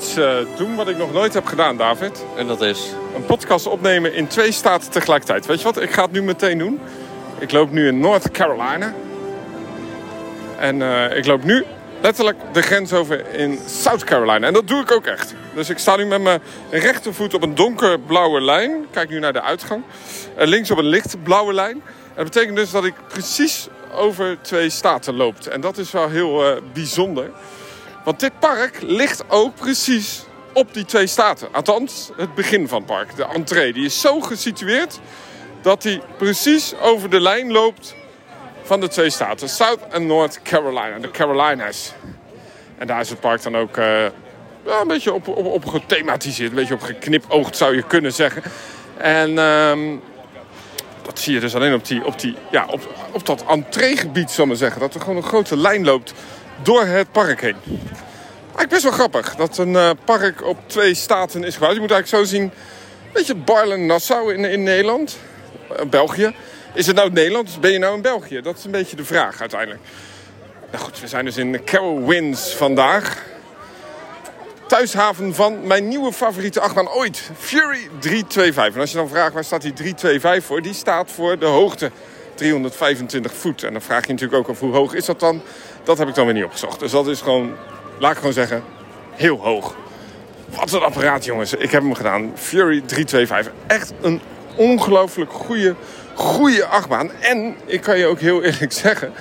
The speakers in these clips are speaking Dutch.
iets eh, doen wat ik nog nooit heb gedaan, David. En dat is? Een podcast opnemen in twee staten tegelijkertijd. Weet je wat? Ik ga het nu meteen doen. Ik loop nu in North Carolina. En eh, ik loop nu letterlijk de grens over in South Carolina. En dat doe ik ook echt. Dus ik sta nu met mijn rechtervoet op een donkerblauwe lijn. Kijk nu naar de uitgang. En links op een lichtblauwe lijn. dat betekent dus dat ik precies over twee staten loop. En dat is wel heel uh, bijzonder. Want dit park ligt ook precies op die twee staten. Althans, het begin van het park, de entree. Die is zo gesitueerd dat hij precies over de lijn loopt van de twee staten. South en North Carolina, de Carolinas. En daar is het park dan ook uh, een beetje op, op, op gethematiseerd. Een beetje op geknipoogd zou je kunnen zeggen. En um, dat zie je dus alleen op, die, op, die, ja, op, op dat entreegebied, zal ik maar zeggen. Dat er gewoon een grote lijn loopt door het park heen. Best wel grappig dat een uh, park op twee staten is gebouwd. Je moet eigenlijk zo zien, een beetje Barlen-Nassau in, in Nederland, uh, België. Is het nou Nederland ben je nou in België? Dat is een beetje de vraag uiteindelijk. Nou goed, we zijn dus in Carol Winds vandaag. Thuishaven van mijn nieuwe favoriete achtbaan ooit. Fury 325. En als je dan vraagt waar staat die 325 voor? Die staat voor de hoogte 325 voet. En dan vraag je natuurlijk ook af hoe hoog is dat dan? Dat heb ik dan weer niet opgezocht. Dus dat is gewoon, laat ik gewoon zeggen, heel hoog. Wat een apparaat jongens. Ik heb hem gedaan. Fury 325. Echt een ongelooflijk goede, goede achtbaan. En ik kan je ook heel eerlijk zeggen...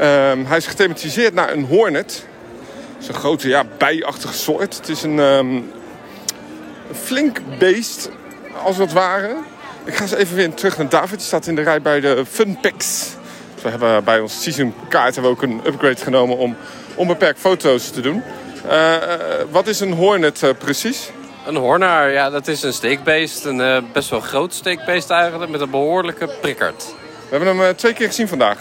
Um, hij is gethematiseerd naar een Hornet. Het is een grote, ja, bijachtige soort. Het is een um, flink beest, als het ware. Ik ga eens even weer terug naar David. Die staat in de rij bij de Funpix. We hebben bij ons seasonkaart hebben we ook een upgrade genomen om onbeperkt foto's te doen. Uh, uh, wat is een Hornet uh, precies? Een hornaar, ja, dat is een steekbeest. Een best wel groot steekbeest eigenlijk, met een behoorlijke prikkerd. We hebben hem twee keer gezien vandaag.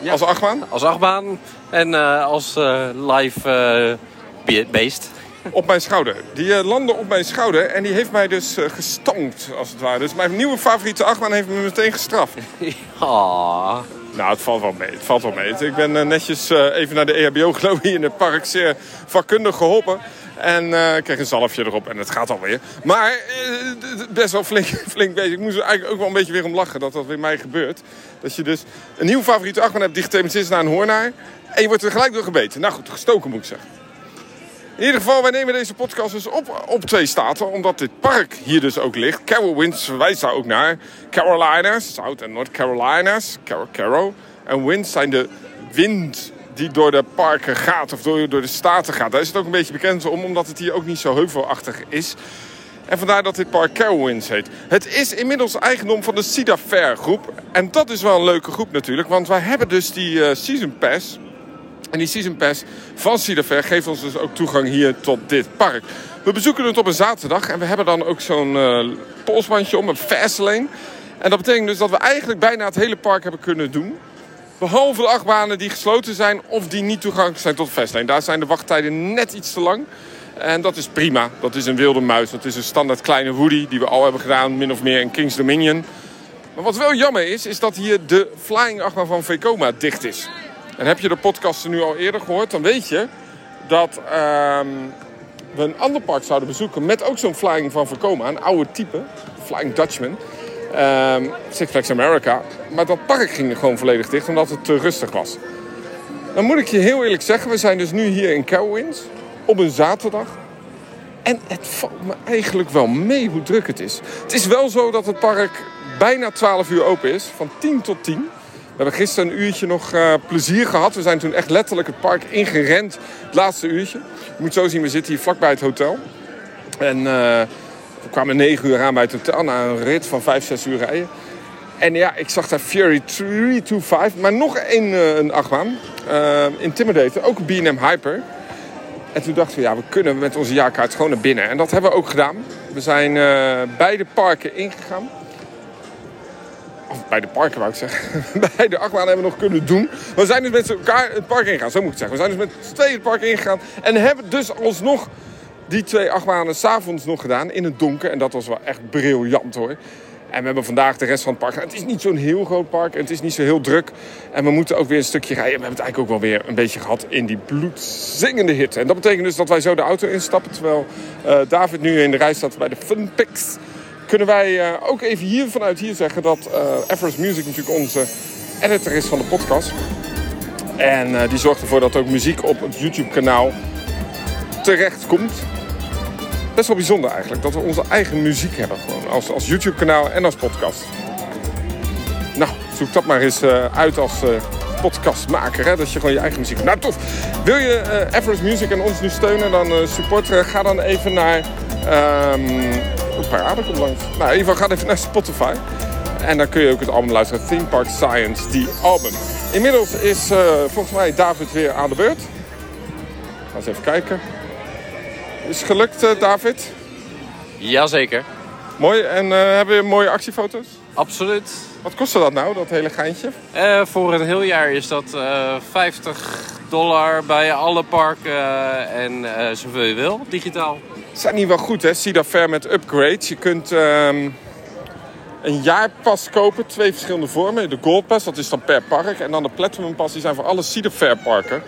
Ja. Als achtbaan? Als achtbaan en uh, als live beest. Op mijn schouder. Die landde op mijn schouder en die heeft mij dus gestampt, als het ware. Dus mijn nieuwe favoriete achtbaan heeft me meteen gestraft. Oh. Nou, het valt wel mee. Het valt wel mee. Ik ben uh, netjes uh, even naar de EHBO gelopen hier in het park. Zeer vakkundig geholpen. En uh, kreeg een zalfje erop en het gaat alweer. Maar best wel flink, flink bezig. Ik moest er eigenlijk ook wel een beetje weer om lachen dat dat weer mij gebeurt. Dat je dus een nieuwe favoriete achtbaan hebt die gethematiseerd is naar een hoornaar. En je wordt er gelijk door gebeten. Nou goed, gestoken moet ik zeggen. In ieder geval, wij nemen deze podcast dus op op twee staten. Omdat dit park hier dus ook ligt. Carol Winds verwijst daar ook naar. Carolinas, South en North Carolinas. Carol, Carol. En winds zijn de wind die door de parken gaat. Of door, door de staten gaat. Daar is het ook een beetje bekend om. Omdat het hier ook niet zo heuvelachtig is. En vandaar dat dit park Carowinds heet. Het is inmiddels eigendom van de Cedar Fair groep. En dat is wel een leuke groep natuurlijk. Want wij hebben dus die uh, Season Pass... En die Season Pass van Cedar geeft ons dus ook toegang hier tot dit park. We bezoeken het op een zaterdag en we hebben dan ook zo'n uh, polsbandje om, een fastlane. En dat betekent dus dat we eigenlijk bijna het hele park hebben kunnen doen. Behalve de achtbanen die gesloten zijn of die niet toegankelijk zijn tot fastlane. Daar zijn de wachttijden net iets te lang. En dat is prima. Dat is een wilde muis. Dat is een standaard kleine Woody die we al hebben gedaan, min of meer in King's Dominion. Maar wat wel jammer is, is dat hier de flying achtbaan van Vekoma dicht is. En heb je de podcasten nu al eerder gehoord, dan weet je dat um, we een ander park zouden bezoeken met ook zo'n flying van Vekoma, een oude type, Flying Dutchman, um, Six Flags America. Maar dat park ging gewoon volledig dicht omdat het te rustig was. Dan moet ik je heel eerlijk zeggen, we zijn dus nu hier in Cowwins op een zaterdag. En het valt me eigenlijk wel mee hoe druk het is. Het is wel zo dat het park bijna 12 uur open is, van 10 tot 10. We hebben gisteren een uurtje nog uh, plezier gehad. We zijn toen echt letterlijk het park ingerend. Het laatste uurtje. Je moet zo zien, we zitten hier vlakbij het hotel. En uh, we kwamen 9 uur aan bij het hotel na een rit van 5, 6 uur rijden. En ja, ik zag daar Fury 325, maar nog één uh, een achtbaan. Intimidator, ook een B&M Hyper. En toen dachten we, ja, we kunnen met onze jaarkaart gewoon naar binnen. En dat hebben we ook gedaan. We zijn beide parken ingegaan bij de parken wou ik zeggen, bij de achtbaan hebben we nog kunnen doen. We zijn dus met elkaar het park ingegaan, zo moet ik zeggen. We zijn dus met z'n tweeën het park ingegaan en hebben dus alsnog die twee achtbanen s'avonds nog gedaan in het donker. En dat was wel echt briljant hoor. En we hebben vandaag de rest van het park. Het is niet zo'n heel groot park het is niet zo heel druk. En we moeten ook weer een stukje rijden. We hebben het eigenlijk ook wel weer een beetje gehad in die bloedzingende hitte. En dat betekent dus dat wij zo de auto instappen. Terwijl uh, David nu in de rij staat bij de Funpix. Kunnen wij uh, ook even hier vanuit hier zeggen dat uh, Everest Music natuurlijk onze editor is van de podcast. En die zorgt ervoor dat ook muziek op het YouTube kanaal terecht komt best wel bijzonder eigenlijk. Dat we onze eigen muziek hebben. Gewoon als, als YouTube kanaal en als podcast. Nou, zoek dat maar eens uh, uit als uh, podcastmaker. Hè? Dat je gewoon je eigen muziek Nou, tof. Wil je uh, Everest Music en ons nu steunen, dan supporteren. Ga dan even naar... Um, een langs. Nou, in ieder geval ga even naar Spotify. En dan kun je ook het album luisteren. Theme Park Science, die album. Inmiddels is volgens mij David weer aan de beurt. Ga eens even kijken. Is het gelukt, uh, David? Jazeker. Mooi. En uh, hebben we mooie actiefoto's? Absoluut. Wat kostte dat nou, dat hele geintje? Voor een heel jaar is dat 50 dollar bij alle parken en zoveel je wil, digitaal. Het zijn niet wel goed, hè? Cedar Fair met upgrades. Je kunt um, een jaarpas kopen, twee verschillende vormen. De Gold Pass, dat is dan per park. En dan de Platinum Pass, die zijn voor alle Cedar Fair parken.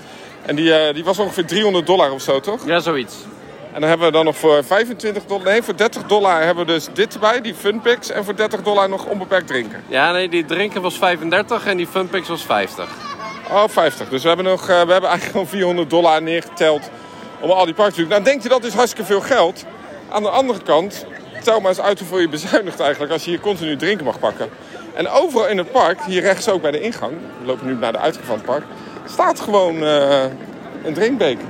En die, die was ongeveer 300 dollar of zo, toch? Ja, zoiets. En dan hebben we dan nog voor 25 dollar, nee, voor 30 dollar hebben we dus dit erbij, die Funpix. En voor 30 dollar nog onbeperkt drinken. Ja, nee, die drinken was 35 en die Funpix was 50. Oh, 50. Dus we hebben, nog, uh, we hebben eigenlijk gewoon 400 dollar neergeteld om al die parken te doen. Nou, denk je dat is hartstikke veel geld. Aan de andere kant, tel maar eens uit hoeveel je bezuinigt eigenlijk als je hier continu drinken mag pakken. En overal in het park, hier rechts ook bij de ingang, we lopen nu naar de uitgang van het park, staat gewoon uh, een drinkbeker.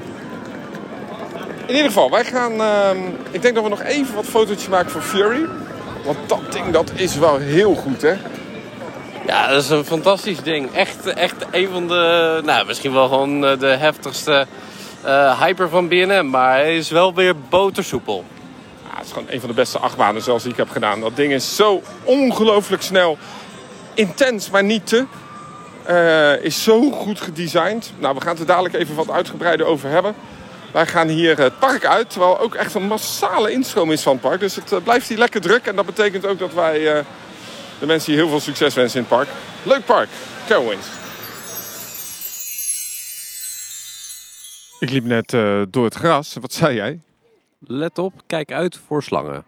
In ieder geval, wij gaan. Uh, ik denk dat we nog even wat fotootjes maken voor Fury. Want dat ding dat is wel heel goed, hè? Ja, dat is een fantastisch ding. Echt, echt een van de. Nou, misschien wel gewoon eh, de heftigste uh, hyper van BNM. Maar hij is wel weer botersoepel. Ja, het is gewoon een van de beste achtbanen zoals ik heb gedaan. Dat ding is zo ongelooflijk snel. Intens, maar niet te. Uh, is zo goed gedesigned. Nou, we gaan het er dadelijk even wat uitgebreider over hebben. Wij gaan hier het park uit, terwijl ook echt een massale instroom is van het park. Dus het eh, blijft hier lekker druk en dat betekent ook dat wij de mensen hier heel veel succes wensen in het park. Leuk park, Carowinds. Ik liep net uh, door het gras. Wat zei jij? Let op, kijk uit voor slangen.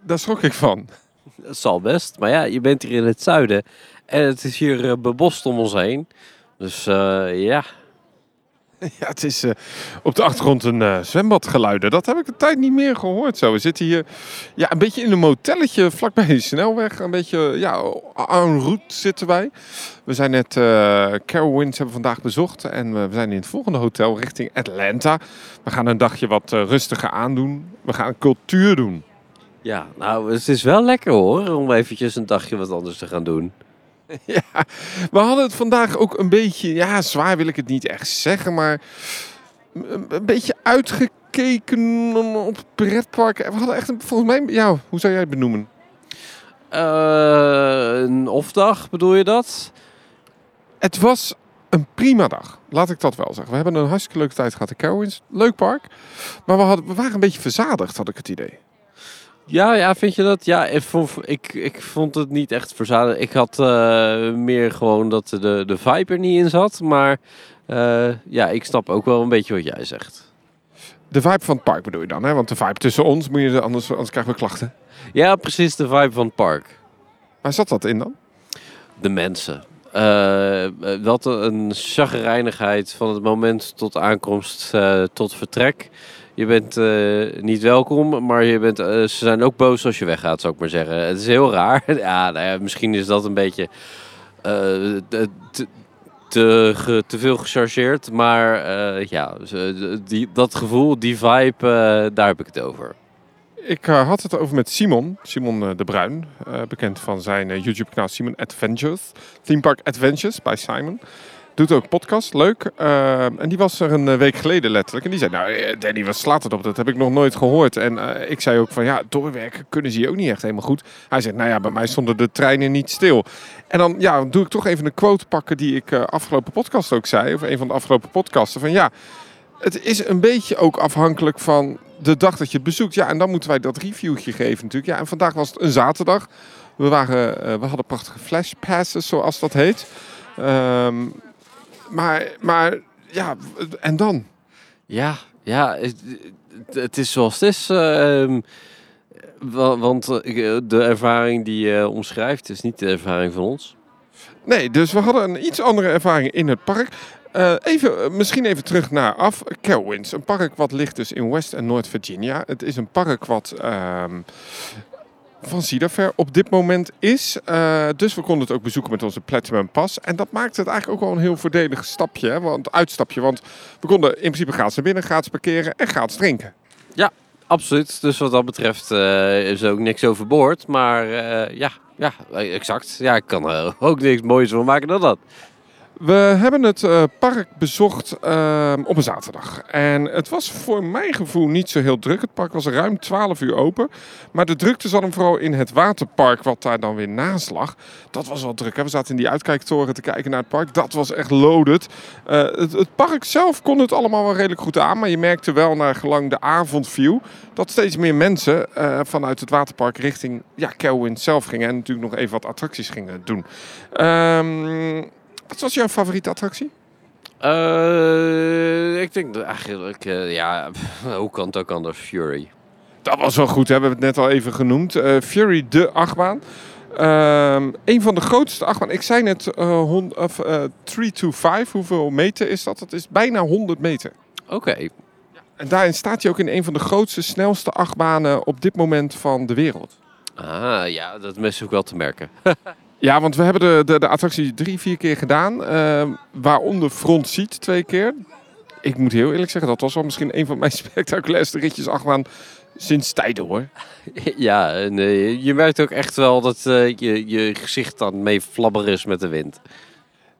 Daar schrok ik van. Dat zal best, maar ja, je bent hier in het zuiden en het is hier bebost om ons heen. Dus ja, Ja, het is uh, op de achtergrond een uh, zwembadgeluiden. Dat heb ik een tijd niet meer gehoord. Zo. We zitten hier ja, een beetje in een motelletje vlakbij de snelweg. Een beetje ja, en route zitten wij. We zijn net uh, Carowinds hebben vandaag bezocht. En we zijn in het volgende hotel richting Atlanta. We gaan een dagje wat rustiger aandoen. We gaan cultuur doen. Ja, nou, het is wel lekker hoor. Om eventjes een dagje wat anders te gaan doen. Ja, we hadden het vandaag ook een beetje, ja, zwaar wil ik het niet echt zeggen, maar een beetje uitgekeken op pretparken. We hadden echt, een, volgens mij, ja, hoe zou jij het benoemen? Uh, een of-dag, bedoel je dat? Het was een prima dag, laat ik dat wel zeggen. We hebben een hartstikke leuke tijd gehad in Carowinds. Leuk park. Maar we, hadden, we waren een beetje verzadigd, had ik het idee. Ja, ja, vind je dat? Ja, ik vond, ik, ik vond het niet echt verzadigd. Ik had uh, meer gewoon dat de, de vibe er niet in zat. Maar uh, ja, ik snap ook wel een beetje wat jij zegt. De vibe van het park bedoel je dan, hè? Want de vibe tussen ons, moet je, anders, anders krijgen we klachten. Ja, precies, de vibe van het park. Waar zat dat in dan? De mensen. Uh, dat een chagrijnigheid van het moment tot aankomst tot vertrek je bent uh, niet welkom, maar je bent, uh, ze zijn ook boos als je weggaat, zou ik maar zeggen. Het is heel raar. ja, nou ja, misschien is dat een beetje uh, te, te, te, veel gechargeerd. Maar ja, die, dat gevoel, die vibe, daar heb ik het over. Ik had het over met Simon, Simon de Bruin, bekend van zijn YouTube-kanaal Simon Adventures, Theme Park Adventures bij Simon. Doet ook podcast, leuk. Uh, en die was er een eh, week geleden letterlijk. En die zei, nou eh, Danny, wat slaat het op? Dat heb ik nog nooit gehoord. En ik zei ook van, ja, doorwerken kunnen ze hier ook niet echt helemaal goed. Hij zegt, nou ja, bij mij stonden de treinen niet stil. En dan ja, doe ik toch even een quote pakken die ik afgelopen podcast ook zei. Of een van de afgelopen podcasten. Van ja, het is een beetje ook afhankelijk van de dag dat je het bezoekt. Ja, en dan moeten wij dat reviewtje geven natuurlijk. Ja, en vandaag was het een zaterdag. We, waren, eh, we hadden prachtige flashpasses, zoals dat heet. Ehm, maar, maar ja, en dan? Ja, ja het, het is zoals het is. ehm, wa- want eh, de ervaring die je omschrijft is niet de ervaring van ons. Nee, dus we hadden een iets andere ervaring in het park. Eh, even, eh, misschien even terug naar af. Carowinds, een park wat ligt dus in West en Noord Virginia. Het is een park wat ehm, van Cedar op dit moment is. Eh, dus we konden het ook bezoeken met onze Platinum Pass. En dat maakte het eigenlijk ook wel een heel voordelig stapje, hè, want, uitstapje. Want we konden in principe gratis naar binnen, gratis parkeren en gratis drinken. Absoluut. Dus wat dat betreft eh, is ook niks overboord. Maar eh, ja, ja, exact. Ja, ik kan er ook niks moois van maken dan dat. We hebben het eh, park bezocht ehm, op een zaterdag. En het was voor mijn gevoel niet zo heel druk. Het park was ruim 12 uur open. Maar de drukte zat hem vooral in het waterpark, wat daar dan weer naast lag. Dat was wel druk. Hè? We zaten in die uitkijktoren te kijken naar het park. Dat was echt loaded. Eh, het, het park zelf kon het allemaal wel redelijk goed aan. Maar je merkte wel naar gelang de avond viel... dat steeds meer mensen eh, vanuit het waterpark richting ja, zelf gingen. En natuurlijk nog even wat attracties gingen doen. Ehm wat was jouw favoriete attractie? Eh, ik denk eigenlijk, eh, ja, hoe kan het ook anders? Fury. Dat was wel goed, hè? we hebben het net al even genoemd. Eh, Fury, de achtbaan. Ehm een van de grootste achtbaan. Ik zei net eh hon- of, eh 325. Hoeveel meter is dat? Dat is bijna 100 meter. Oké. En daarin staat hij ook in een van de grootste, snelste achtbanen op dit moment van de wereld. Ah, ja, dat is ook wel te merken. Ja, want we hebben de, de, de attractie drie, vier keer gedaan. ehm, waaronder Front Seat twee keer. Ik moet heel eerlijk zeggen, dat was wel misschien een van mijn spectaculairste ritjes achtbaan sinds tijden hoor. ja, en, je merkt ook echt wel dat eh, je, je gezicht dan mee flabber is met de wind.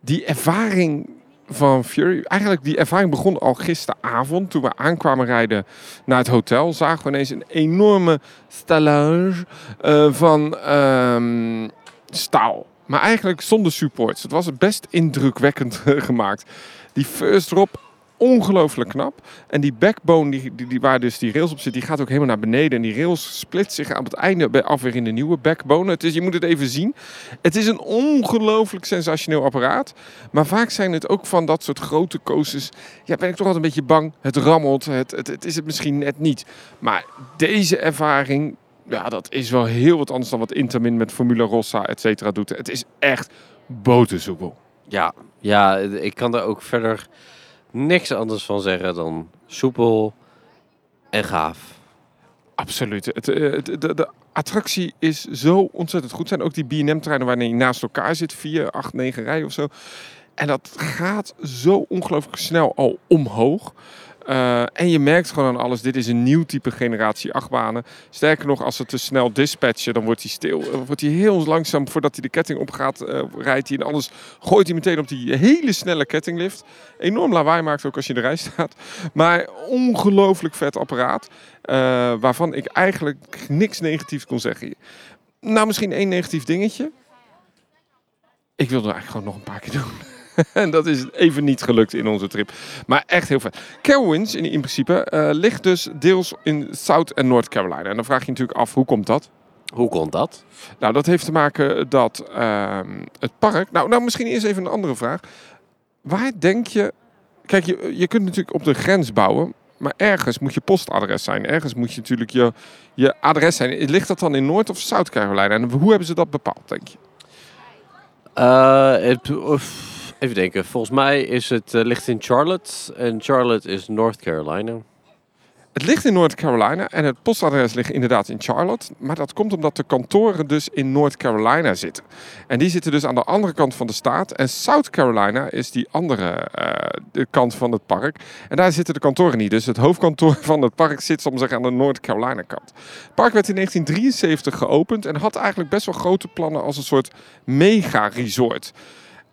Die ervaring van Fury, eigenlijk die ervaring begon al gisteravond. Toen we aankwamen rijden naar het hotel, zagen we ineens een enorme stellage eh, van ehm, staal. Maar eigenlijk zonder supports. Het was best indrukwekkend gemaakt. Die first drop, ongelooflijk knap. En die backbone, die, die, die, waar dus die rails op zit, die gaat ook helemaal naar beneden. En die rails split zich aan het einde af weer in de nieuwe backbone. Het is, je moet het even zien. Het is een ongelooflijk sensationeel apparaat. Maar vaak zijn het ook van dat soort grote coasters. Ja, ben ik toch altijd een beetje bang. Het rammelt. Het, het, het is het misschien net niet. Maar deze ervaring, ja, dat is wel heel wat anders dan wat Intermin met Formula Rossa, et cetera, doet. Het is echt botersoepel. Ja, ja, ik kan daar ook verder niks anders van zeggen dan soepel en gaaf. Absoluut. Het, eh, het- de, de attractie is zo ontzettend goed. Zijn ook die B&M-treinen waarin je naast elkaar zit. Vier, acht, negen rijen of zo. En dat gaat zo ongelooflijk snel al omhoog. Eh, en je merkt gewoon aan alles, dit is een nieuw type generatie achtbanen. Sterker nog, als ze te snel dispatchen, dan wordt hij stil. eh, wordt hij heel langzaam, voordat hij de ketting opgaat, eh rijdt hij. En anders gooit hij meteen op die hele snelle kettinglift. Enorm lawaai maakt ook als je in de rij staat. Maar ongelooflijk vet apparaat. waarvan ik eigenlijk niks negatiefs kon zeggen. Nou, misschien één negatief dingetje. Ik wilde eigenlijk gewoon nog een paar keer doen. En dat is even niet gelukt in onze trip. Maar echt heel vet. Carowinds in, in principe eh, ligt dus deels in South en North Carolina. En dan vraag je je natuurlijk af, hoe komt dat? Hoe komt dat? Nou, dat heeft te maken dat ehm, het park... Nou, nou, misschien eerst even een andere vraag. Waar denk je... Kijk, je, je kunt natuurlijk op de grens bouwen. Maar ergens moet je postadres zijn. Ergens moet je natuurlijk je, je adres zijn. Ligt dat dan in Noord of South Carolina? En hoe hebben ze dat bepaald, denk je? Eh, het, oef, even denken. Volgens mij is het eh, ligt in Charlotte. En Charlotte is North Carolina. Het ligt in North Carolina en het postadres ligt inderdaad in Charlotte. Maar dat komt omdat de kantoren dus in North Carolina zitten. En die zitten dus aan de andere kant van de staat. En South Carolina is die andere de kant van het park. En daar zitten de kantoren niet. Dus het hoofdkantoor van het park zit soms aan de North Carolina kant. Het park werd in 1973 geopend en had eigenlijk best wel grote plannen als een soort mega resort.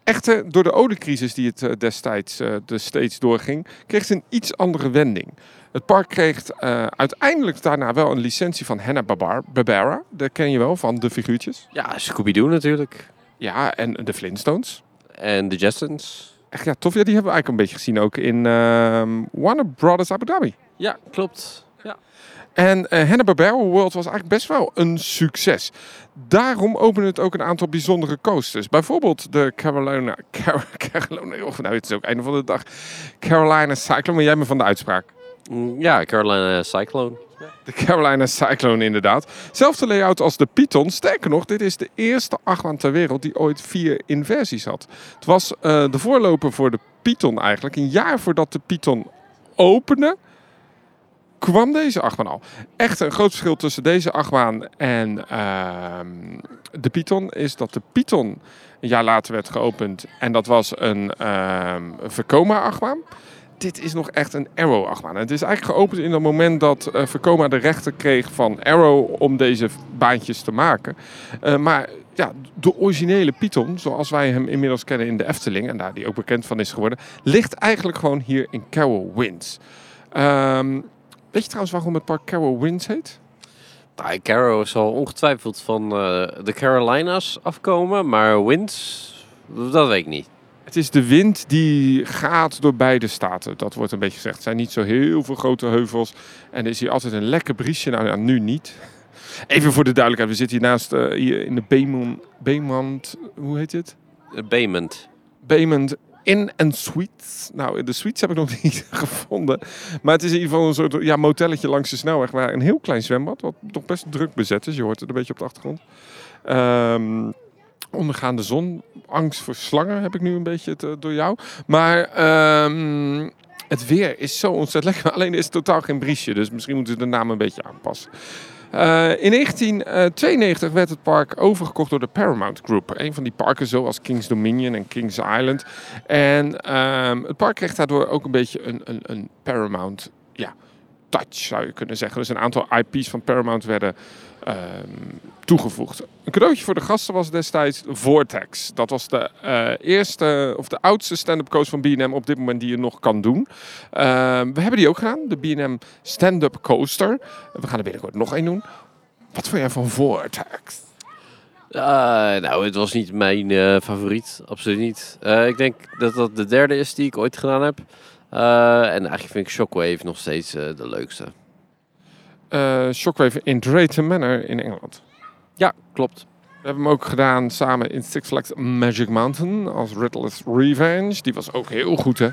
Echter, door de oliecrisis die het eh, destijds eh, de steeds doorging, kreeg het een iets andere wending. Het park kreeg eh, uiteindelijk daarna wel een licentie van Hanna-Barbera. Dat ken je wel, van de figuurtjes. Ja, Scooby-Doo natuurlijk. Ja, en de Flintstones. En de Jetsons. echt ja, tof. Ja, die hebben we eigenlijk een beetje gezien ook in ehm, Warner Brothers Abu Dhabi. Ja, klopt. Ja. En uh, Hanna-Barbera World was eigenlijk best wel een succes. Daarom openen het ook een aantal bijzondere coasters. Bijvoorbeeld de Carolina... Car Carolina oh, nou, het is ook einde van de dag. Carolina Cyclone. Maar jij me van de uitspraak. Mm, ja, Carolina Cyclone. De Carolina Cyclone inderdaad. Zelfde layout als de Python. Sterker nog, dit is de eerste achtbaan ter wereld die ooit vier inversies had. Het was uh, de voorloper voor de Python eigenlijk. Een jaar voordat de Python opende, kwam deze achtbaan al. Echt een groot verschil tussen deze achtbaan en uh, de Python is dat de Python een jaar later werd geopend. En dat was een uh, Vekoma achtbaan dit is nog echt een Arrow-achtbaan. Het is eigenlijk geopend in het moment dat uh, de rechten kreeg van Arrow om deze baantjes te maken. Uh, maar ja, de originele Python, zoals wij hem inmiddels kennen in de Efteling, en daar die ook bekend van is geworden, ligt eigenlijk gewoon hier in Carol Winds. Um, weet je trouwens waarom het park Carol Winds heet? Nou, Carol zal ongetwijfeld van uh, de Carolinas afkomen, maar Winds, dat weet ik niet. Het is de wind die gaat door beide staten. Dat wordt een beetje gezegd. Het zijn niet zo heel veel grote heuvels. En er is hier altijd een lekker briesje. Nou ja, nu niet. Even voor de duidelijkheid. We zitten hier naast uh, hier in de Beemond. Beemond. Hoe heet het? Beemond. Beemond in en suites. Nou, de suites heb ik nog niet gevonden. Maar het is in ieder geval een soort ja, motelletje langs de snelweg. Waar een heel klein zwembad, wat toch best druk bezet is. Je hoort het een beetje op de achtergrond. Um, ondergaande zon. Angst voor slangen heb ik nu een beetje het, door jou. Maar um, het weer is zo ontzettend lekker. Alleen is het totaal geen briesje. Dus misschien moeten ze de naam een beetje aanpassen. Uh, in 1992 werd het park overgekocht door de Paramount Group. Een van die parken zoals Kings Dominion en Kings Island. En um, het park kreeg daardoor ook een beetje een, een, een Paramount ja, touch, zou je kunnen zeggen. Dus een aantal IP's van Paramount werden um, toegevoegd. Een cadeautje voor de gasten was destijds Vortex. Dat was de uh, eerste of de oudste stand-up coaster van B&M op dit moment die je nog kan doen. Uh, we hebben die ook gedaan, de B&M stand-up coaster. We gaan er binnenkort nog één doen. Wat vond jij van Vortex? Uh, nou, het was niet mijn uh, favoriet, absoluut niet. Uh, ik denk dat dat de derde is die ik ooit gedaan heb. en eigenlijk vind ik Shockwave nog steeds de leukste. Shockwave in Drayton Manor in Engeland. Ja, klopt. We hebben hem ook gedaan samen in Six Flags Magic Mountain als Riddler's Revenge. Die was ook heel goed, hè?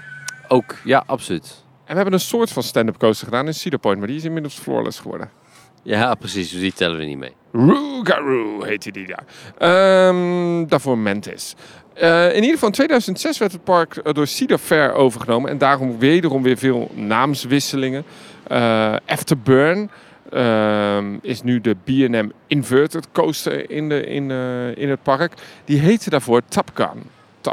Ook, ja, absoluut. En we hebben een soort van stand-up coaster gedaan in Cedar Point, maar die is inmiddels floorless geworden. Ja, precies. Dus die tellen we niet mee. Rougarou heette die daar. Um, daarvoor Mantis. Uh, in ieder geval in 2006 werd het park door Cedar Fair overgenomen. En daarom wederom weer veel naamswisselingen. Uh, Afterburn uh, is nu de B&M Inverted Coaster in, de, in, uh, in het park. Die heette daarvoor. Top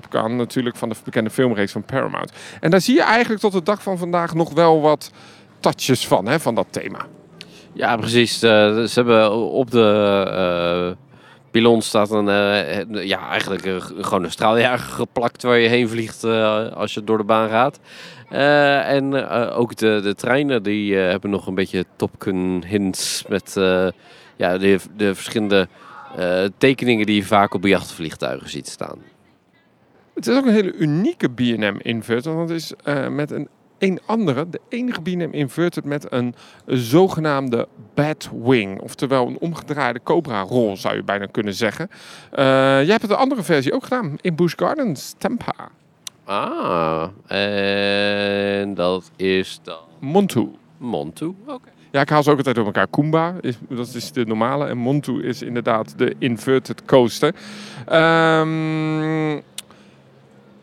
Gun natuurlijk van de bekende filmreeks van Paramount. En daar zie je eigenlijk tot de dag van vandaag nog wel wat touches van, hè, van dat thema. Ja, precies. Uh, ze hebben op de pilon staat een, uh, ja, eigenlijk uh, gewoon een straaljager geplakt waar je heen vliegt uh, als je door de baan gaat. en ook de, de treinen die hebben nog een beetje Topken hints met ja, de, de verschillende tekeningen die je vaak op jachtvliegtuigen ziet staan. Het is ook een hele unieke B&M inverter, want het is met een een andere, de enige B&M inverted met een zogenaamde Batwing. Oftewel een omgedraaide Cobra-rol zou je bijna kunnen zeggen. Uh, jij hebt het een andere versie ook gedaan in Busch Gardens, Tampa. Ah, en dat is dan... Montu. Montu, oké. Ja, ik haal ze ook altijd door elkaar. Kumba, is, dat is de normale. En Montu is inderdaad de inverted coaster. Um,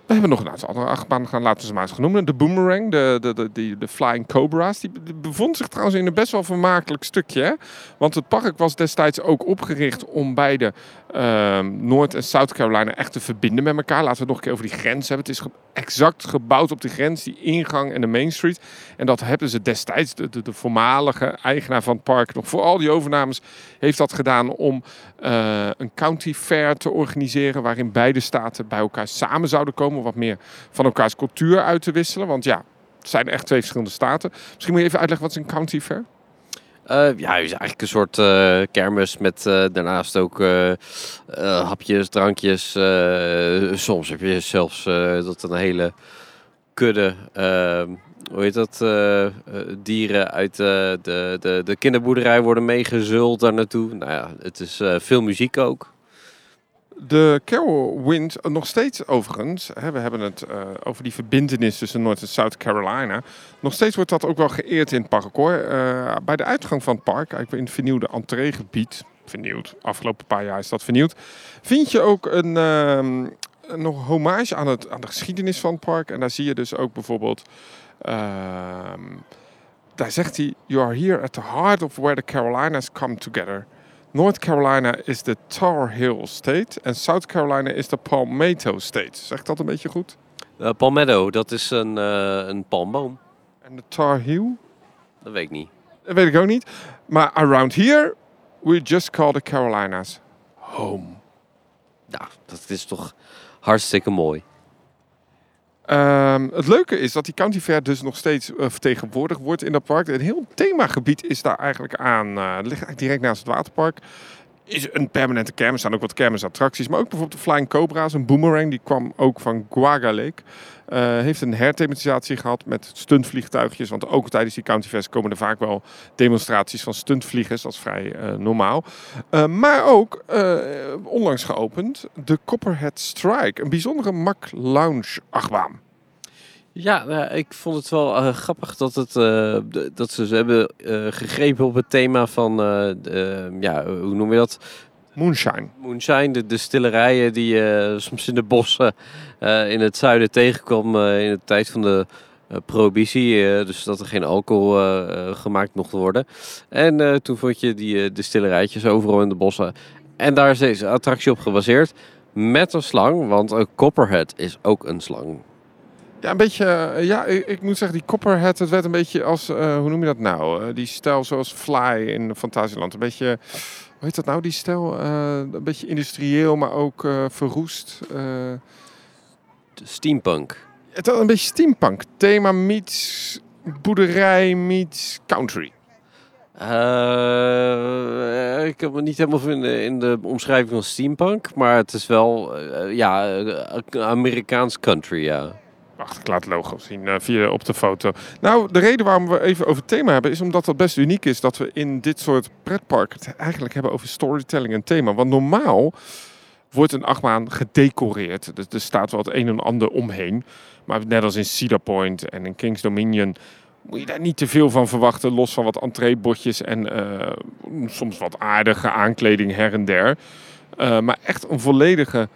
we hebben nog een aantal andere achtbanen gaan laten ze maar eens genoemd. De Boomerang, de, de, de, de, de Flying Cobra's, die, bevond zich trouwens in een best wel vermakelijk stukje. Want het park was destijds ook opgericht om beide uh, Noord- en South Carolina echt te verbinden met elkaar. Laten we het nog een keer over die grens hebben. Het is exact gebouwd op die grens, die ingang en de Main Street. En dat hebben ze destijds, de, de, de voormalige eigenaar van het park, nog voor al die overnames, heeft dat gedaan om uh, een county fair te organiseren. Waarin beide staten bij elkaar samen zouden komen. Om wat meer van elkaars cultuur uit te wisselen. Want ja, het zijn echt twee verschillende staten. Misschien moet je even uitleggen wat is een county fair? Uh, ja, het is eigenlijk een soort uh, kermis met uh, daarnaast ook hapjes, drankjes. soms heb je zelfs dat een hele kudde, ehm, hoe heet dat, dieren uit de, de, de kinderboerderij worden meegezult daar naartoe. Nou ja, het is veel muziek ook. De Carol Wind, nog steeds overigens, hè, we hebben het uh, over die verbindenis tussen Noord- en South Carolina. Nog steeds wordt dat ook wel geëerd in het park. Uh, bij de uitgang van het park, in het vernieuwde entreegebied, vernieuwd, afgelopen paar jaar is dat vernieuwd, vind je ook een, uh, nog hommage aan, het, aan de geschiedenis van het park. En daar zie je dus ook bijvoorbeeld, ehm, daar zegt hij, you are here at the heart of where the Carolinas come together. North Carolina is de Tar Heel State en South Carolina is de Palmetto State. Zegt dat een beetje goed? Uh, palmetto, dat is een, uh, een palmboom. En de Tar Heel? Dat weet ik niet. Dat weet ik ook niet. Maar around here, we just call the Carolinas home. Nou, dat is toch hartstikke mooi. Um, het leuke is dat die County Fair dus nog steeds uh, vertegenwoordigd wordt in dat park. Een heel themagebied is daar eigenlijk aan. Uh, ligt eigenlijk direct naast het waterpark. Is een permanente kermis. Er staan ook wat kermisattracties. Maar ook bijvoorbeeld de Flying Cobra's. Een boomerang. Die kwam ook van Guaga Lake. Uh, heeft een herthematisatie gehad met stuntvliegtuigjes. Want ook tijdens die County Fest komen er vaak wel demonstraties van stuntvliegers. Dat is vrij uh, normaal. Uh, maar ook onlangs geopend de Copperhead Strike. Een bijzondere Mack Lounge achtbaan. Ja, nou, ik vond het wel grappig dat, het, dat ze, ze hebben gegrepen op het thema van, ja, hoe noem je dat? Moonshine. Moonshine, de distillerijen die je uh, soms in de bossen uh, in het zuiden tegenkwam uh, in de tijd van de prohibitie. dus dat er geen alcohol gemaakt mocht worden. En toen vond je die distillerijtjes overal in de bossen. En daar is deze attractie op gebaseerd. Met een slang, want een copperhead is ook een slang. Ja, een beetje. Ja, ik, ik, moet zeggen, die Copperhead, het werd een beetje als. Uh, hoe noem je dat nou? Uh, die stijl zoals Fly in Fantasieland. Een beetje. Hoe heet dat nou, die stijl? Uh, een beetje industrieel, maar ook verroest. steampunk. Het had een beetje steampunk. Thema meets boerderij meets country. Uh, ik heb me niet helemaal vinden in de omschrijving van steampunk, maar het is wel uh, ja, Amerikaans country, ja. Wacht, ik laat het logo zien uh, via op de foto. Nou, de reden waarom we even over het thema hebben, is omdat het best uniek is dat we in dit soort pretparken het eigenlijk hebben over storytelling en thema. Want normaal wordt een achtbaan gedecoreerd. Dus er staat wel het een en ander omheen. Maar net als in Cedar Point en in King's Dominion moet je daar niet te veel van verwachten. Los van wat entreebordjes en uh, soms wat aardige aankleding her en der. Uh, maar echt een volledige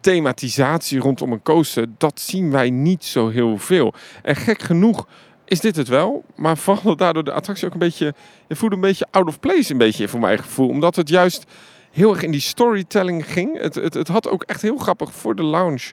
thematisatie rondom een coaster, dat zien wij niet zo heel veel. En gek genoeg is dit het wel, maar vooral daardoor de attractie ook een beetje, je voelt een beetje out of place een beetje voor mijn gevoel, omdat het juist heel erg in die storytelling ging. Het, het, het had ook echt heel grappig voor de lounge.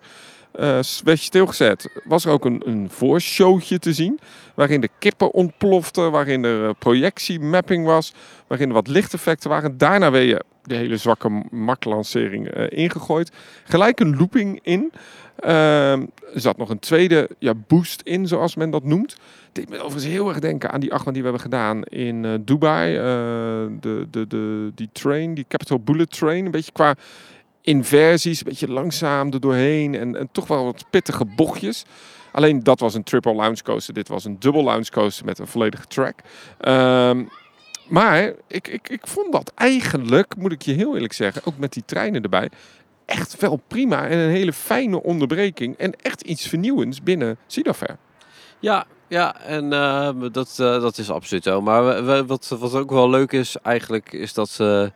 Uh, werd stilgezet, was er ook een, een voorshowtje te zien. Waarin de kippen ontploften, waarin er projectiemapping was, waarin er wat lichteffecten waren. Daarna weer je de hele zwakke maklancering uh, ingegooid. Gelijk een looping in. Uh, er zat nog een tweede ja, boost in, zoals men dat noemt. Deed me overigens heel erg denken aan die achtbaan die we hebben gedaan in uh, Dubai. Uh, de, de, de, die train, die Capital Bullet Train. Een beetje qua inversies, een beetje langzaam er doorheen. En, en toch wel wat pittige bochtjes. Alleen dat was een triple lounge coaster. Dit was een dubbel lounge coaster met een volledige track. Uh, maar ik, ik, ik vond dat eigenlijk, moet ik je heel eerlijk zeggen, ook met die treinen erbij, echt wel prima. En een hele fijne onderbreking. En echt iets vernieuwends binnen Sidafair. Ja, ja, en uh, dat, uh, dat is absoluut zo. Maar wat, wat ook wel leuk is eigenlijk, is dat ze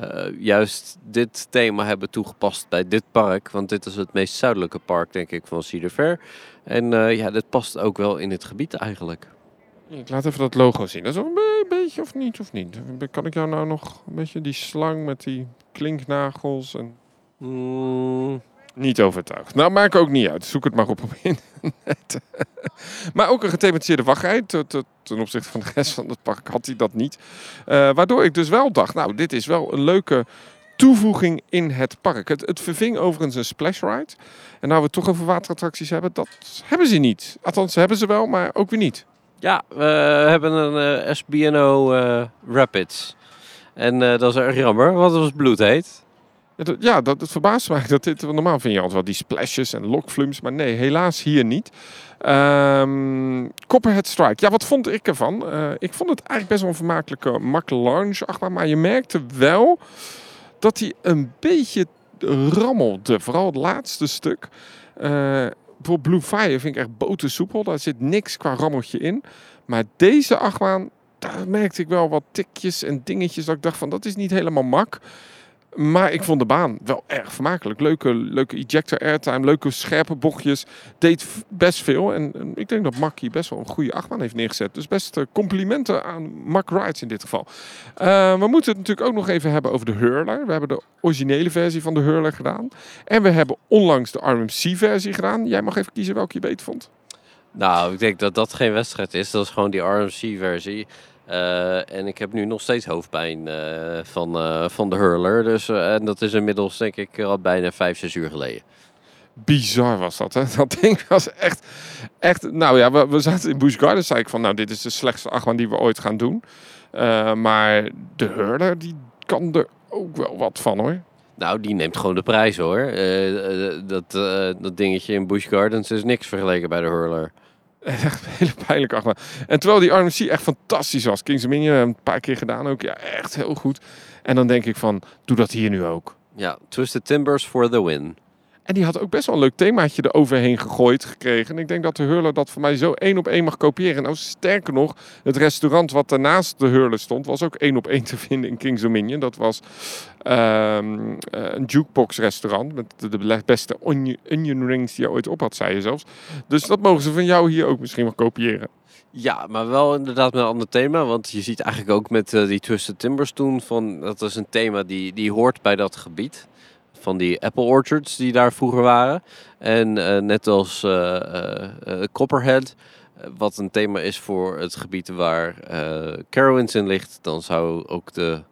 uh, juist dit thema hebben toegepast bij dit park. Want dit is het meest zuidelijke park, denk ik, van Cedar Fair. En ja, dit past ook wel in het gebied eigenlijk. Ik laat even dat logo zien. Dat is een beetje of niet, of niet? Kan ik jou nou nog een beetje die slang met die klinknagels en... Mm. Niet overtuigd. Nou, maak ook niet uit. Zoek het maar op op internet. maar ook een gethematiseerde wachtrij. Ten opzichte van de rest van het park had hij dat niet. Uh, waardoor ik dus wel dacht, nou, dit is wel een leuke toevoeging in het park. Het, het verving overigens een splash ride. En nou we het toch over waterattracties hebben, dat hebben ze niet. Althans, hebben ze wel, maar ook weer niet. Ja, we hebben een eh, SBNO eh, Rapids. En eh, dat is erg jammer, want het was bloedheet. Ja, dat, ja, dat, verbaast mij dat dit... Normaal vind je altijd wel die splashes en lokflums. Maar nee, helaas hier niet. Ehm Copperhead Strike. Ja, wat vond ik ervan? Ik vond het eigenlijk best wel een vermakelijke Mac Lounge. Maar je merkte wel dat hij een beetje rammelde. Vooral het laatste stuk. Bijvoorbeeld Blue Fire vind ik echt botersoepel. Daar zit niks qua rammeltje in. Maar deze achtbaan, daar merkte ik wel wat tikjes en dingetjes. Dat ik dacht van, dat is niet helemaal mak. Maar ik vond de baan wel erg vermakelijk. Leuke, leuke ejector airtime, leuke scherpe bochtjes. Deed best veel. En, ik denk dat Mack hier best wel een goede achtbaan heeft neergezet. Dus best eh, complimenten aan Mack Rides in dit geval. Eh, we moeten het natuurlijk ook nog even hebben over de Hurler. We hebben de originele versie van de Hurler gedaan. En we hebben onlangs de RMC-versie gedaan. Jij mag even kiezen welke je beter vond. Nou, ik denk dat dat geen wedstrijd is. Dat is gewoon die RMC-versie. Eh, en ik heb nu nog steeds hoofdpijn eh, van, eh, van de hurler. Dus, en dat is inmiddels denk ik al bijna 5, 6 uur geleden. Bizar was dat, hè? Dat ding was echt... echt nou ja, we, we zaten in Busch Gardens. zei ik van, nou, dit is de slechtste achtbaan die we ooit gaan doen. Maar de Hurler, die kan er ook wel wat van, hoor. Nou, die neemt gewoon de prijs hoor. Dat, dat dingetje in Busch Gardens is niks vergeleken bij de hurler. Echt een hele pijnlijke achtbaan. En terwijl die RMC echt fantastisch was. Kings Dominion een paar keer gedaan ook. Ja, echt heel goed. En dan denk ik van, doe dat hier nu ook. Ja, Twisted Timbers for the win. En die had ook best wel een leuk themaatje eroverheen gegooid gekregen. En ik denk dat de Hurler dat voor mij zo één op één mag kopiëren. Nou, sterker nog, het restaurant wat daarnaast de Hurler stond, was ook één op één te vinden in Kings Dominion. Dat was ehm, eh, een jukebox restaurant met de, beste onion, rings die je ooit op had, zei je zelfs. Dus dat mogen ze van jou hier ook misschien wel kopiëren. Ja, maar wel inderdaad met een ander thema. Want je ziet eigenlijk ook met eh, die Twisted Timbers toen... Van, dat is een thema die, die hoort bij dat gebied. Van die apple orchards die daar vroeger waren. En eh, net als eh, eh, Copperhead... wat een thema is voor het gebied waar Carowinds in ligt... dan zou ook de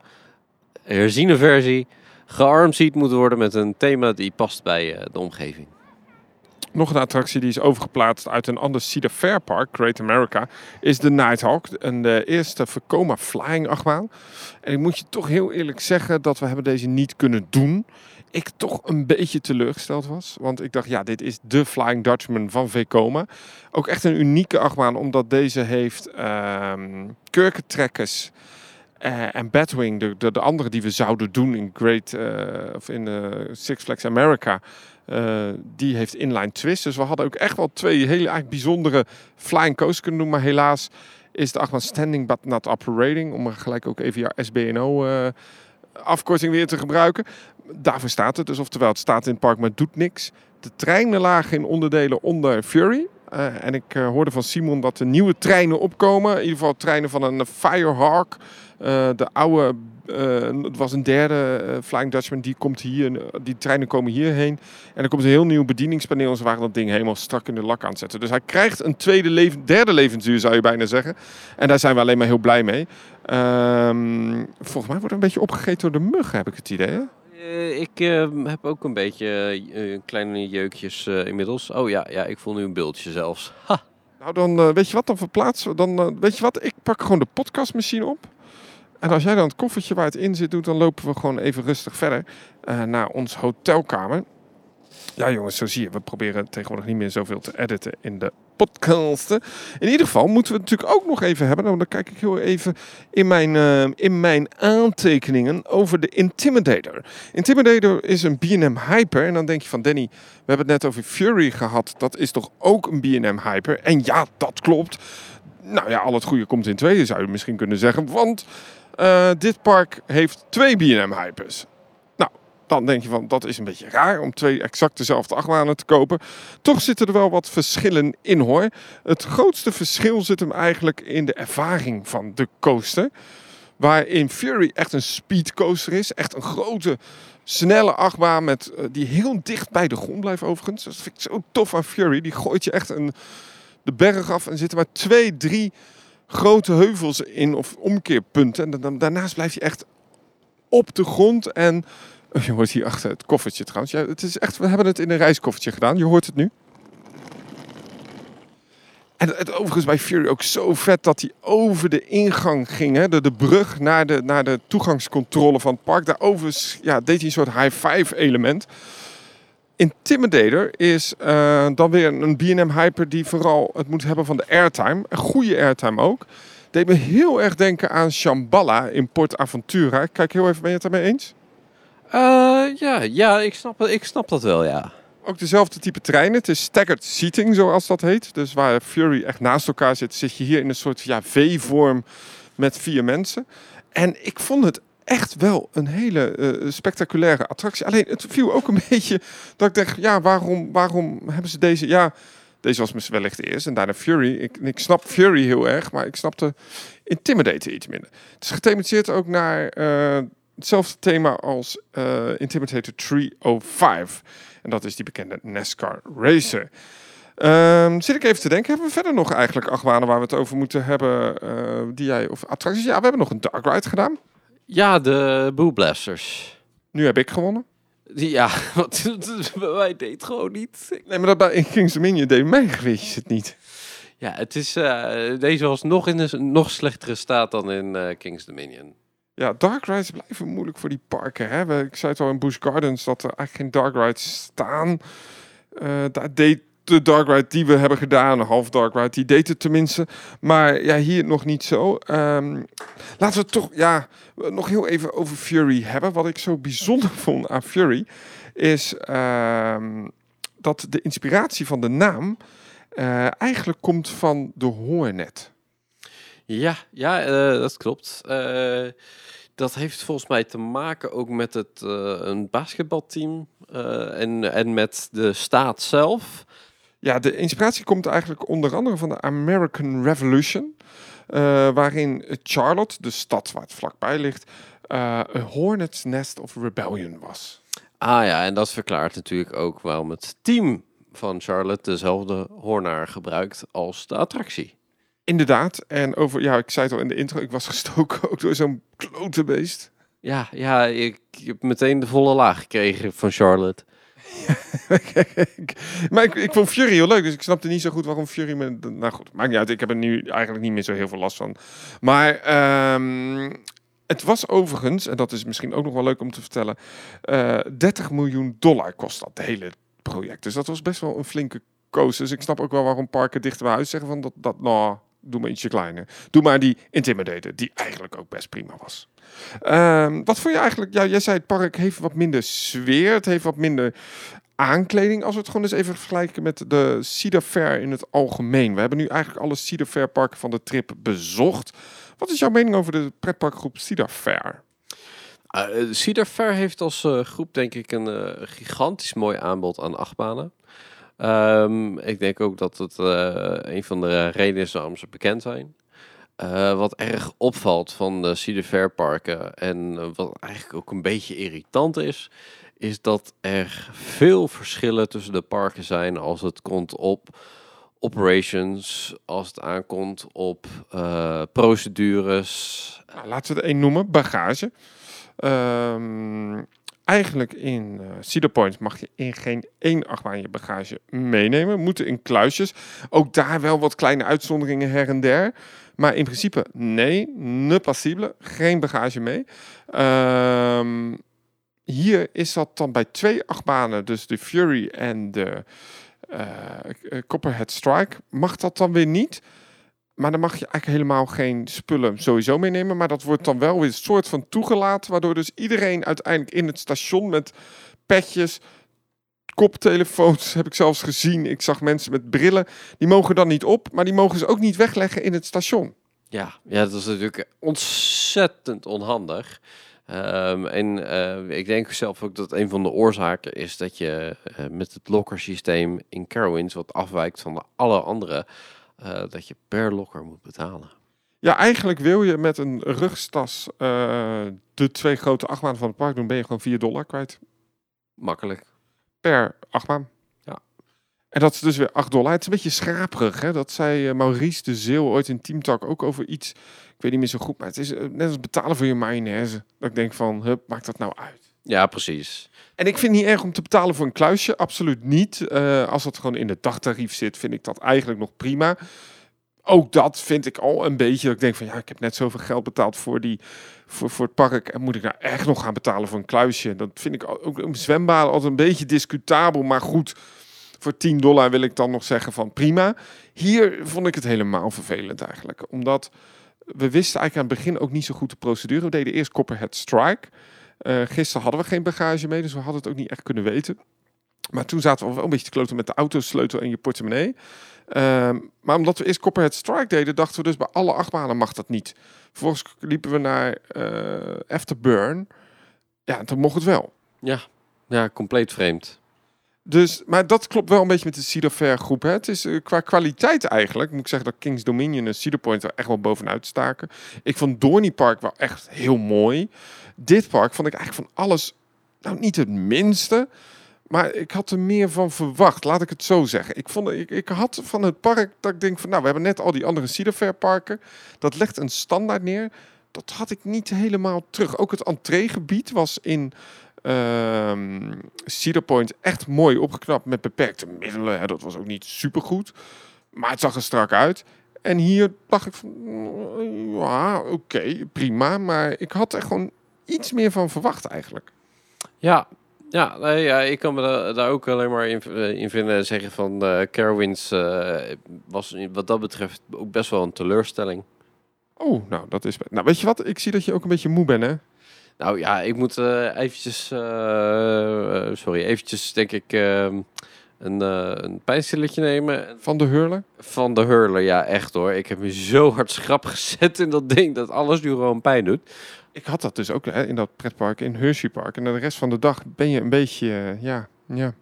herziene versie gearmseed moeten worden... met een thema die past bij de omgeving. Nog een attractie die is overgeplaatst uit een ander Cedar Fair Park, Great America, is de Nighthawk. En de eerste Vekoma Flying achtbaan. En ik moet je toch heel eerlijk zeggen dat we hebben deze niet kunnen doen. Ik toch een beetje teleurgesteld was. Want ik dacht, ja, dit is de Flying Dutchman van Vekoma. Ook echt een unieke achtbaan, omdat deze heeft ehm kurkentrekkers eh, en Batwing, de, de, de andere die we zouden doen in Great eh, of in eh, Six Flags America, eh, die heeft inline twist. Dus we hadden ook echt wel twee hele eigenlijk bijzondere flying coasters kunnen doen. Maar helaas is de achtbaan standing but not operating. Om gelijk ook even jouw SBNO eh, afkorting weer te gebruiken. Daarvoor staat het dus. Oftewel, het staat in het park, maar doet niks. De treinen lagen in onderdelen onder Fury. Eh, en ik hoorde van Simon dat er nieuwe treinen opkomen. In ieder geval treinen van een Firehawk. Eh, de oude, het was een derde eh, Flying Dutchman, die komt hier. eh, Die treinen komen hierheen. En er komt een heel nieuw bedieningspaneel. En ze waren dat ding helemaal strak in de lak aan het zetten. Dus hij krijgt een tweede leven, derde levensduur, zou je bijna zeggen. En daar zijn we alleen maar heel blij mee. Ehm, volgens mij wordt er een beetje opgegeten door de mug, heb ik het idee. Hè? Eh, ik eh, heb ook een beetje eh, kleine jeukjes eh, inmiddels. Oh ja, ja, ik voel nu een bultje zelfs. Ha. Nou, dan eh, weet je wat, dan verplaatsen we. Dan, eh, weet je wat, ik pak gewoon de podcastmachine op. En als jij dan het koffertje waar het in zit doet, dan lopen we gewoon even rustig verder eh, naar ons hotelkamer. Ja, jongens, zo zie je. We proberen tegenwoordig niet meer zoveel te editen in de podcasten. In ieder geval moeten we het natuurlijk ook nog even hebben. Nou, dan kijk ik heel even in mijn, eh, in mijn aantekeningen over de Intimidator. Intimidator is een B&M Hyper. En dan denk je van, Danny, we hebben het net over Fury gehad. Dat is toch ook een B&M Hyper? En ja, dat klopt. Nou ja, al het goede komt in tweeën, zou je misschien kunnen zeggen. Want eh, dit park heeft twee B&M Hypers. Nou, dan denk je van, dat is een beetje raar om twee exact dezelfde achtbanen te kopen. Toch zitten er wel wat verschillen in hoor. Het grootste verschil zit hem eigenlijk in de ervaring van de coaster. Waarin Fury echt een speedcoaster is. Echt een grote, snelle achtbaan met, eh, die heel dicht bij de grond blijft overigens. Dat vind ik zo tof aan Fury. Die gooit je echt een, de berg af en zitten maar twee, drie grote heuvels in of omkeerpunten. En daarnaast blijf je echt op de grond en... Oh, je hoort hier achter het koffertje trouwens. Ja, het is echt, we hebben het in een reiskoffertje gedaan. Je hoort het nu. En het overigens bij Fury ook zo vet dat hij over de ingang ging. Hè? De, de brug naar de, naar de toegangscontrole van het park. Daarover ja, deed hij een soort high-five element. Intimidator is eh, dan weer een B&M Hyper die vooral het moet hebben van de airtime. Een goede airtime ook. Deed me heel erg denken aan Shambhala in Port Aventura. Ik Kijk heel even, ben je het daarmee eens? Eh, ja, ja ik, snap, ik snap dat wel, ja. Ook dezelfde type treinen. Het is staggered seating, zoals dat heet. Dus waar Fury echt naast elkaar zit, zit je hier in een soort ja, V-vorm met vier mensen. En ik vond het echt wel een hele eh, spectaculaire attractie. Alleen het viel ook een beetje dat ik dacht, ja, waarom, waarom hebben ze deze... Ja, deze was misschien wellicht de eerste en daarna Fury. Ik, ik snap Fury heel erg, maar ik snapte Intimidator iets minder. Het is gethematiseerd ook naar eh, hetzelfde thema als eh, Intimidator 305. En dat is die bekende NASCAR Racer. Ehm, zit ik even te denken, hebben we verder nog eigenlijk achtbanen waar we het over moeten hebben? die jij, of attracties? Ja, we hebben nog een dark ride gedaan. Ja, de Boo Blasters. Nu heb ik gewonnen. Ja, wat bij mij deed gewoon niet. Nee, maar dat bij in King's Dominion deed mijn gewichtjes het niet. Ja, het is, eh, deze was nog in een nog slechtere staat dan in eh, King's Dominion. Ja, dark rides blijven moeilijk voor die parken. Hè? Ik zei het al in Busch Gardens dat er eigenlijk geen dark rides staan. Eh, daar deed de dark ride die we hebben gedaan, half dark ride, die deed het tenminste. Maar ja, hier nog niet zo. Ehm, laten we toch ja, nog heel even over Fury hebben. Wat ik zo bijzonder vond aan Fury is ehm, dat de inspiratie van de naam eh, eigenlijk komt van de Hornet. Ja, ja eh, dat klopt. Eh, dat heeft volgens mij te maken ook met het, een basketbalteam en, en met de staat zelf. Ja, de inspiratie komt eigenlijk onder andere van de American Revolution. eh, waarin Charlotte, de stad waar het vlakbij ligt, eh, een hornet's nest of rebellion was. Ah ja, en dat verklaart natuurlijk ook waarom het team van Charlotte dezelfde hoornaar gebruikt als de attractie. Inderdaad. En over, ja, ik zei het al in de intro, ik was gestoken ook door zo'n klote beest. Ja, ja, ik heb meteen de volle laag gekregen van Charlotte. maar ik, ik vond Fury heel leuk, dus ik snapte niet zo goed waarom Fury me... Nou goed, maakt niet uit. Ik heb er nu eigenlijk niet meer zo heel veel last van. Maar ehm, het was overigens, en dat is misschien ook nog wel leuk om te vertellen... eh 30 miljoen dollar kost dat hele project. Dus dat was best wel een flinke koos. Dus ik snap ook wel waarom parken dichter bij huis zeggen van dat... dat nou, doe maar ietsje kleiner. Doe maar die Intimidator, die eigenlijk ook best prima was. Ehm, wat vond je eigenlijk? Ja, jij zei het park heeft wat minder sfeer. Het heeft wat minder aankleding. Als we het gewoon eens even vergelijken met de Cedar Fair in het algemeen. We hebben nu eigenlijk alle Cedar Fair parken van de trip bezocht. Wat is jouw mening over de pretparkgroep Cedar Fair? Uh, Cedar Fair heeft als eh, groep denk ik een eh, gigantisch mooi aanbod aan achtbanen. Ehm, ik denk ook dat het eh, een van de redenen is waarom ze bekend zijn. Eh, wat erg opvalt van de Cedar Fair parken en eh, wat eigenlijk ook een beetje irritant is, is dat er veel verschillen tussen de parken zijn als het komt op operations, als het aankomt op procedures. Nou, laten we er één noemen, bagage. Ehm, eigenlijk in eh, Cedar Point mag je in geen één achtbaan je bagage meenemen. Moeten in kluisjes. Ook daar wel wat kleine uitzonderingen her en der. Maar in principe nee, ne possible. Geen bagage mee. Ehm, hier is dat dan bij twee achtbanen, dus de Fury en de eh, Copperhead Strike, mag dat dan weer niet. Maar dan mag je eigenlijk helemaal geen spullen sowieso meenemen. Maar dat wordt dan wel weer een soort van toegelaten. Waardoor dus iedereen uiteindelijk in het station met petjes, koptelefoons heb ik zelfs gezien. Ik zag mensen met brillen. Die mogen dan niet op, maar die mogen ze ook niet wegleggen in het station. Ja, ja dat is natuurlijk ontzettend onhandig. Um, en uh, ik denk zelf ook dat een van de oorzaken is dat je uh, met het lokkersysteem in Carowinds wat afwijkt van de alle andere, uh, dat je per lokker moet betalen. Ja, eigenlijk wil je met een rugstas de twee grote achtbanen van het park doen, ben je gewoon 4 dollar kwijt. Makkelijk. Per achtbaan. Ja. En dat is dus weer 8 dollar. Het is een beetje schraperig. Hè? Dat zei Maurice de Zeeuw ooit in Teamtalk ook over iets ik weet niet meer zo goed, maar het is net als betalen voor je mayonaise. Dat ik denk van, hup, maakt dat nou uit? Ja, precies. En ik vind het niet erg om te betalen voor een kluisje. Absoluut niet. Uh, als het gewoon in het dagtarief zit, vind ik dat eigenlijk nog prima. Ook dat vind ik al een beetje. Dat ik denk van ja, ik heb net zoveel geld betaald voor, die, voor, voor het park. En moet ik nou echt nog gaan betalen voor een kluisje? Dat vind ik ook een zwembad altijd een beetje discutabel. Maar goed, voor 10 dollar wil ik dan nog zeggen van prima. Hier vond ik het helemaal vervelend eigenlijk. Omdat we wisten eigenlijk aan het begin ook niet zo goed de procedure. We deden eerst Copperhead Strike. Uh, gisteren hadden we geen bagage mee, dus we hadden het ook niet echt kunnen weten. Maar toen zaten we wel een beetje te kloten met de autosleutel en je portemonnee. Uh, maar omdat we eerst Copperhead Strike deden, dachten we dus bij alle achtbanen mag dat niet. Vervolgens liepen we naar uh, Afterburn. Ja, en toen mocht het wel. Ja, ja compleet vreemd. Dus, maar dat klopt wel een beetje met de Cedar Fair groep. Hè. Het is uh, qua kwaliteit eigenlijk, moet ik zeggen dat Kings Dominion en Cedar Point er echt wel bovenuit staken. Ik vond Dorney Park wel echt heel mooi. Dit park vond ik eigenlijk van alles, nou niet het minste, maar ik had er meer van verwacht, laat ik het zo zeggen. Ik, vond, ik, ik had van het park dat ik denk van, nou, we hebben net al die andere Cedar Fair parken. Dat legt een standaard neer. Dat had ik niet helemaal terug. Ook het entreegebied was in uh, Cedar Point echt mooi opgeknapt met beperkte middelen. Dat was ook niet supergoed, maar het zag er strak uit. En hier dacht ik van, ja, oké, prima. Maar ik had er gewoon iets meer van verwacht eigenlijk. Ja, ja, nee, ja ik kan me daar, ook alleen maar in, eh, in vinden. Zeggen van uh, Carowinds uh, was wat dat betreft ook best wel een teleurstelling. Oh, nou dat is... Nou, weet je wat? Ik zie dat je ook een beetje moe bent, hè? Nou ja, ik moet uh, eventjes... sorry, eventjes denk ik ehm, een, een pijnstilletje nemen. Van de hurler? Van de hurler, ja echt hoor. Ik heb me zo hard schrap gezet in dat ding dat alles nu gewoon pijn doet. Ik had dat dus ook hè, in dat pretpark in Hershey Park. En de rest van de dag ben je een beetje, uh, ja, ja.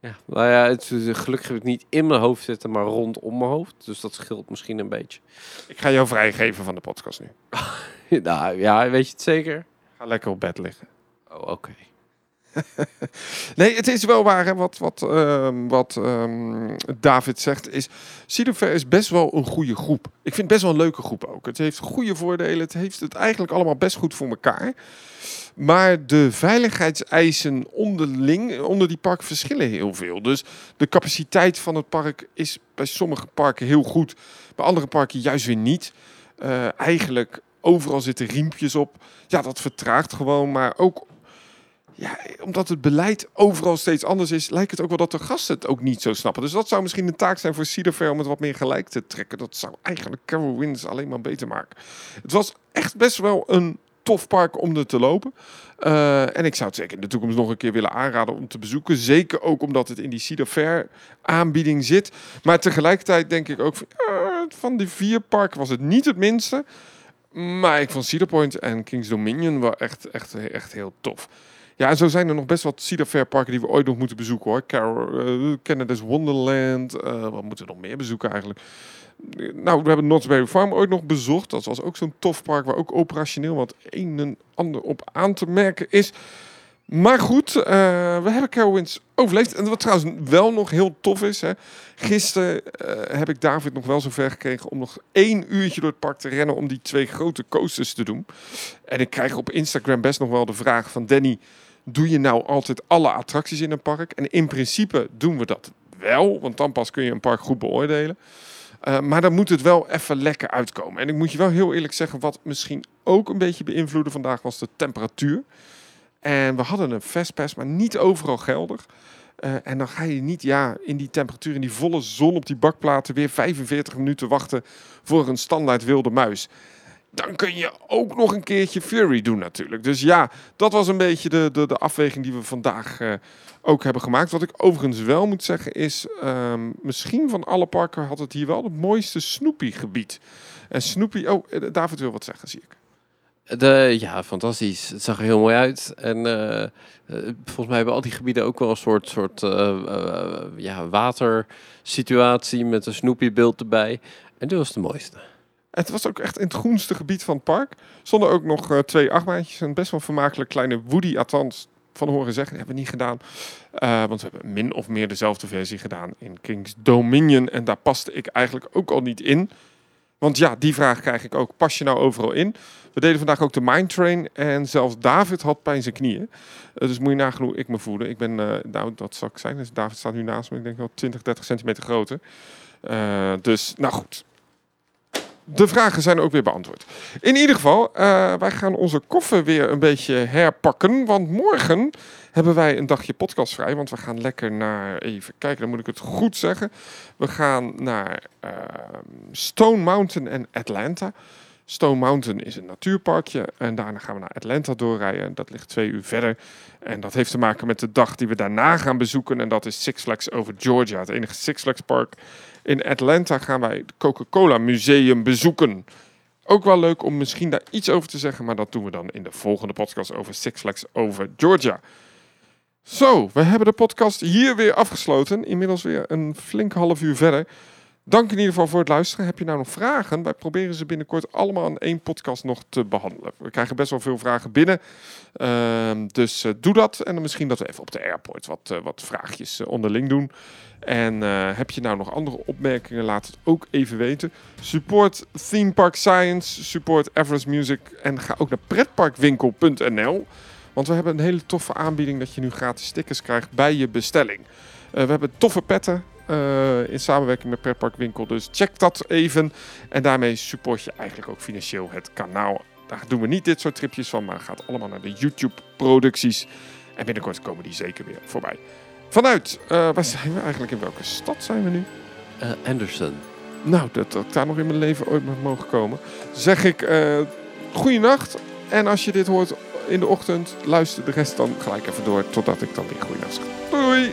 Ja, nou ja, het, gelukkig heb ik niet in mijn hoofd zitten, maar rondom mijn hoofd. Dus dat scheelt misschien een beetje. Ik ga jou vrijgeven van de podcast nu. nou ja, weet je het zeker? Ga lekker op bed liggen. Oh, oké. nee, het is wel waar hè, wat, wat, uh, wat um, David zegt. Is, Sidofair is best wel een goede groep. Ik vind het best wel een leuke groep ook. Het heeft goede voordelen. Het heeft het eigenlijk allemaal best goed voor elkaar. Maar de veiligheidseisen onderling, onder die park verschillen heel veel. Dus de capaciteit van het park is bij sommige parken heel goed. Bij andere parken juist weer niet. Uh, eigenlijk overal zitten riempjes op. Ja, dat vertraagt gewoon. Maar ook ja, omdat het beleid overal steeds anders is, lijkt het ook wel dat de gasten het ook niet zo snappen. Dus dat zou misschien een taak zijn voor Cedar om het wat meer gelijk te trekken. Dat zou eigenlijk Carol Wins alleen maar beter maken. Het was echt best wel een tof park om er te lopen. Uh, en ik zou het zeker in de toekomst nog een keer willen aanraden om te bezoeken. Zeker ook omdat het in die Cedar Fair aanbieding zit. Maar tegelijkertijd denk ik ook van, van die vier parken was het niet het minste. Maar ik vond Cedar Point en Kings Dominion wel echt, echt, echt heel tof. Ja, en zo zijn er nog best wat Cedar Fair parken die we ooit nog moeten bezoeken hoor. Uh, Canada's Wonderland. Uh, wat moeten we nog meer bezoeken eigenlijk? Nou, we hebben Knott's Farm ooit nog bezocht. Dat was ook zo'n tof park waar ook operationeel wat een en ander op aan te merken is. Maar goed, uh, we hebben Carowinds overleefd. En wat trouwens wel nog heel tof is. Hè. Gisteren uh, heb ik David nog wel zover gekregen om nog één uurtje door het park te rennen om die twee grote coasters te doen. En ik krijg op Instagram best nog wel de vraag van Danny doe je nou altijd alle attracties in een park? En in principe doen we dat wel, want dan pas kun je een park goed beoordelen. Uh, maar dan moet het wel even lekker uitkomen. En ik moet je wel heel eerlijk zeggen, wat misschien ook een beetje beïnvloedde vandaag was de temperatuur. En we hadden een fastpass, maar niet overal geldig. Uh, en dan ga je niet ja, in die temperatuur, in die volle zon op die bakplaten, weer 45 minuten wachten voor een standaard wilde muis dan kun je ook nog een keertje Fury doen natuurlijk. Dus ja, dat was een beetje de, de, de afweging die we vandaag uh, ook hebben gemaakt. Wat ik overigens wel moet zeggen is, um, misschien van alle parken had het hier wel het mooiste Snoopy-gebied. En Snoopy, oh, eh, David wil wat zeggen, zie ik. De, ja, fantastisch. Het zag er heel mooi uit. En uh, uh, volgens mij hebben al die gebieden ook wel een soort, soort uh, ja, watersituatie met een Snoopy-beeld erbij. En dit was de mooiste. Het was ook echt in het groenste gebied van het park. Zonder ook nog twee achtbaantjes. Een best wel vermakelijk kleine Woody, althans van horen zeggen. hebben we niet gedaan. Want we hebben min of meer dezelfde versie gedaan in King's Dominion. En daar paste ik eigenlijk ook al niet in. Want ja, die vraag krijg ik ook. Pas je nou overal in? We deden vandaag ook de Mindtrain en zelfs David had pijn zijn knieën. Uh, dus moet je nagaan hoe ik me voelde. Ik ben, uh, nou dat zal ik zijn, dus David staat nu naast me. Ik denk wel 20, 30 centimeter groter. Uh, dus, nou goed. De vragen zijn ook weer beantwoord. In ieder geval, wij gaan onze koffer weer een beetje herpakken. Want morgen hebben wij een dagje podcast vrij. Want we gaan lekker naar, even kijken, dan moet ik het goed zeggen. We gaan naar Stone Mountain en Atlanta. Stone Mountain is een natuurparkje en daarna gaan we naar Atlanta doorrijden. Dat ligt twee uur verder. En dat heeft te maken met de dag die we daarna gaan bezoeken. En dat is Six Flags over Georgia, het enige Six Flags park. In Atlanta gaan wij het Coca-Cola Museum bezoeken. Ook wel leuk om misschien daar iets over te zeggen, maar dat doen we dan in de volgende podcast over Six Flags over Georgia. Zo, we hebben de podcast hier weer afgesloten. Inmiddels weer een flink half uur verder. Dank in ieder geval voor het luisteren. Heb je nou nog vragen? Wij proberen ze binnenkort allemaal in één podcast nog te behandelen. We krijgen best wel veel vragen binnen. Uh, dus uh, doe dat. En dan misschien dat we even op de airport wat, uh, wat vraagjes uh, onderling doen. En heb je nou nog andere opmerkingen? Laat het ook even weten. Support Theme Park Science. Support Everest Music. En ga ook naar pretparkwinkel.nl. Want we hebben een hele toffe aanbieding dat je nu gratis stickers krijgt bij je bestelling. we hebben toffe petten. Uh, in samenwerking met Pretparkwinkel. Dus check dat even. En daarmee support je eigenlijk ook financieel het kanaal. Daar doen we niet dit soort tripjes van, maar gaat allemaal naar de YouTube-producties. En binnenkort komen die zeker weer voorbij. Vanuit, uh, waar zijn we eigenlijk? In welke stad zijn we nu? Uh, Anderson. Nou, dat, dat ik daar nog in mijn leven ooit mag mogen komen. Zeg ik, uh, goeienacht. En als je dit hoort in de ochtend, luister de rest dan gelijk even door. Totdat ik dan weer goeienacht zeg. Doei!